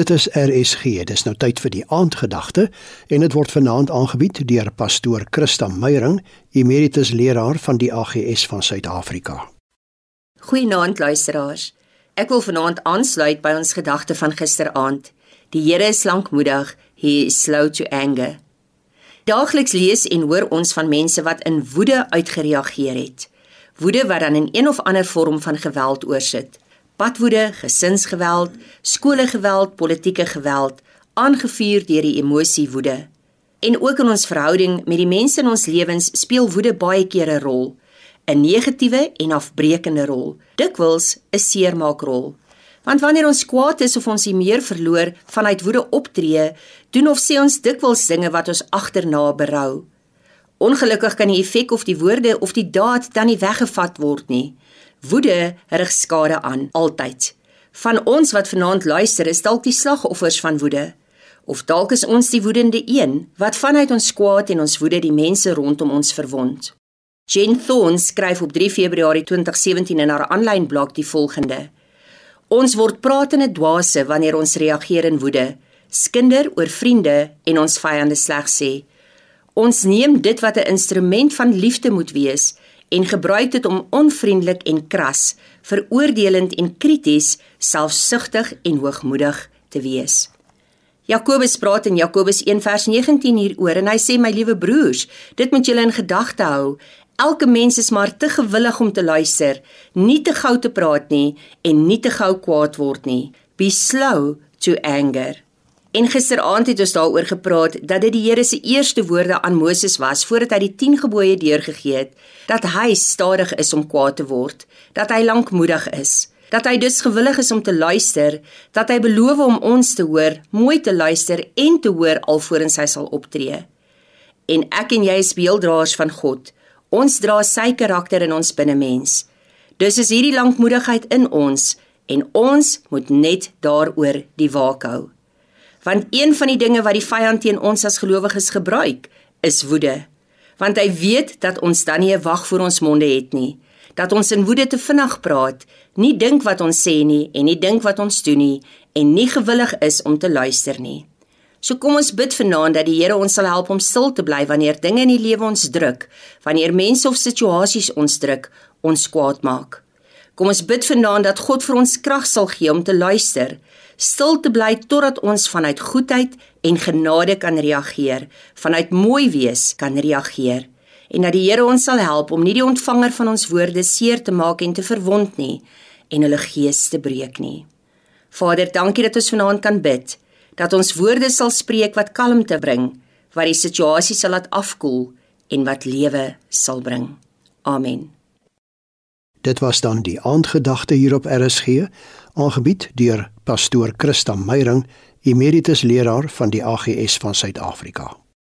Dit is RSG. Dis nou tyd vir die aandgedagte en dit word vanaand aangebied deur pastoor Christa Meyering, emeritus leraar van die AGS van Suid-Afrika. Goeienaand luisteraars. Ek wil vanaand aansluit by ons gedagte van gisteraand. Die Here is lankmoedig, he is slow to anger. Daagliks lees en hoor ons van mense wat in woede uitgereageer het. Woede wat dan in een of ander vorm van geweld oorsit padwoede, gesinsgeweld, skoolgeweld, politieke geweld, aangevuur deur die emosie woede. En ook in ons verhouding met die mense in ons lewens speel woede baie keer 'n rol, 'n negatiewe en afbreekende rol, dikwels 'n seermaakrol. Want wanneer ons kwaad is of ons die meer verloor vanuit woede optree, doen of sê ons dikwels dinge wat ons agterna berou. Ongelukkig kan die effek of die woorde of die daad dan nie weggevat word nie. Woede rig skade aan altyd. Van ons wat vanaand luister, is dalk die slagoffers van woede. Of dalk is ons die woedende een wat vanuit ons kwaad en ons woede die mense rondom ons verwond. Jane Thorne skryf op 3 Februarie 2017 in haar aanlyn blog die volgende: Ons word pratende dwaase wanneer ons reageer in woede, skinder oor vriende en ons vyande sleg sê. Ons neem dit wat 'n instrument van liefde moet wees en gebruik dit om onvriendelik en kras, veroordelend en krities, selfsugtig en hoogmoedig te wees. Jakobus praat in Jakobus 1:19 hieroor en hy sê my liewe broers, dit moet julle in gedagte hou. Elke mens is maar te gewillig om te luister, nie te gou te praat nie en nie te gou kwaad word nie. Be slow to anger. En gisteraand het ons daaroor gepraat dat dit die Here se eerste woorde aan Moses was voordat hy die 10 gebooie deurgegee het, dat hy stadig is om kwaad te word, dat hy lankmoedig is, dat hy dus gewillig is om te luister, dat hy beloof om ons te hoor, mooi te luister en te hoor alvorens hy sal optree. En ek en jy is beelddraers van God. Ons dra sy karakter in ons binnemens. Dus is hierdie lankmoedigheid in ons en ons moet net daaroor die waak hou want een van die dinge wat die vyand teen ons as gelowiges gebruik, is woede. Want hy weet dat ons dan nie 'n wag voor ons monde het nie, dat ons in woede te vinnig praat, nie dink wat ons sê nie en nie dink wat ons doen nie en nie gewillig is om te luister nie. So kom ons bid vanaand dat die Here ons sal help om stil te bly wanneer dinge in die lewe ons druk, wanneer mense of situasies ons druk, ons kwaad maak. Kom ons bid vanaand dat God vir ons krag sal gee om te luister, stil te bly totdat ons vanuit goedheid en genade kan reageer, vanuit mooi wees kan reageer en dat die Here ons sal help om nie die ontvanger van ons woorde seer te maak en te verwond nie en hulle gees te breek nie. Vader, dankie dat ons vanaand kan bid dat ons woorde sal spreek wat kalmte bring, wat die situasie sal laat afkoel en wat lewe sal bring. Amen. Dit was dan die aandgedagte hier op RSG, aangebied deur pastoor Christa Meyring, emeritus leraar van die AGS van Suid-Afrika.